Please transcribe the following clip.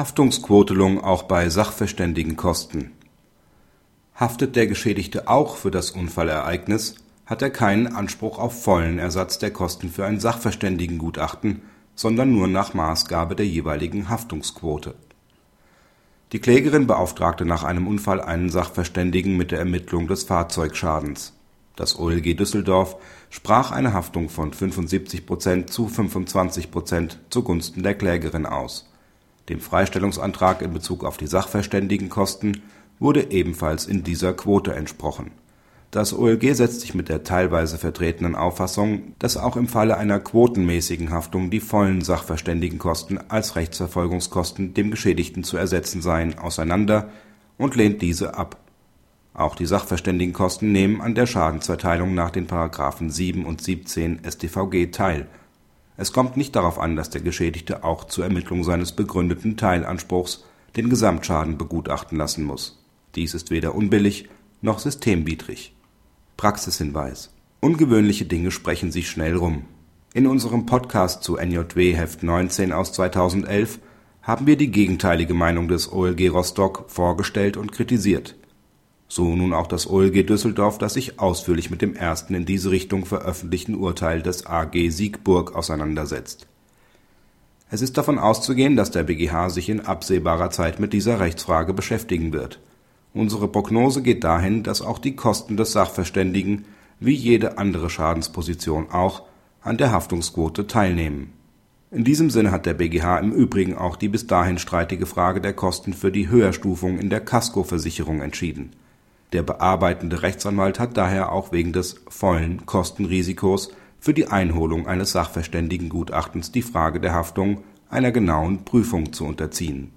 Haftungsquotelung auch bei Sachverständigenkosten Haftet der Geschädigte auch für das Unfallereignis, hat er keinen Anspruch auf vollen Ersatz der Kosten für ein Sachverständigengutachten, sondern nur nach Maßgabe der jeweiligen Haftungsquote. Die Klägerin beauftragte nach einem Unfall einen Sachverständigen mit der Ermittlung des Fahrzeugschadens. Das OLG Düsseldorf sprach eine Haftung von 75% zu 25% zugunsten der Klägerin aus. Dem Freistellungsantrag in Bezug auf die Sachverständigenkosten wurde ebenfalls in dieser Quote entsprochen. Das OLG setzt sich mit der teilweise vertretenen Auffassung, dass auch im Falle einer quotenmäßigen Haftung die vollen Sachverständigenkosten als Rechtsverfolgungskosten dem Geschädigten zu ersetzen seien, auseinander und lehnt diese ab. Auch die Sachverständigenkosten nehmen an der Schadensverteilung nach den § 7 und 17 StVG teil. Es kommt nicht darauf an, dass der Geschädigte auch zur Ermittlung seines begründeten Teilanspruchs den Gesamtschaden begutachten lassen muss. Dies ist weder unbillig noch systemwidrig. Praxishinweis: Ungewöhnliche Dinge sprechen sich schnell rum. In unserem Podcast zu NJW Heft 19 aus 2011 haben wir die gegenteilige Meinung des OLG Rostock vorgestellt und kritisiert. So nun auch das OLG Düsseldorf, das sich ausführlich mit dem ersten in diese Richtung veröffentlichten Urteil des AG Siegburg auseinandersetzt. Es ist davon auszugehen, dass der BGH sich in absehbarer Zeit mit dieser Rechtsfrage beschäftigen wird Unsere Prognose geht dahin, dass auch die Kosten des Sachverständigen wie jede andere Schadensposition auch an der Haftungsquote teilnehmen. In diesem Sinne hat der BGH im Übrigen auch die bis dahin streitige Frage der Kosten für die Höherstufung in der Kaskoversicherung entschieden. Der bearbeitende Rechtsanwalt hat daher auch wegen des vollen Kostenrisikos für die Einholung eines Sachverständigengutachtens die Frage der Haftung einer genauen Prüfung zu unterziehen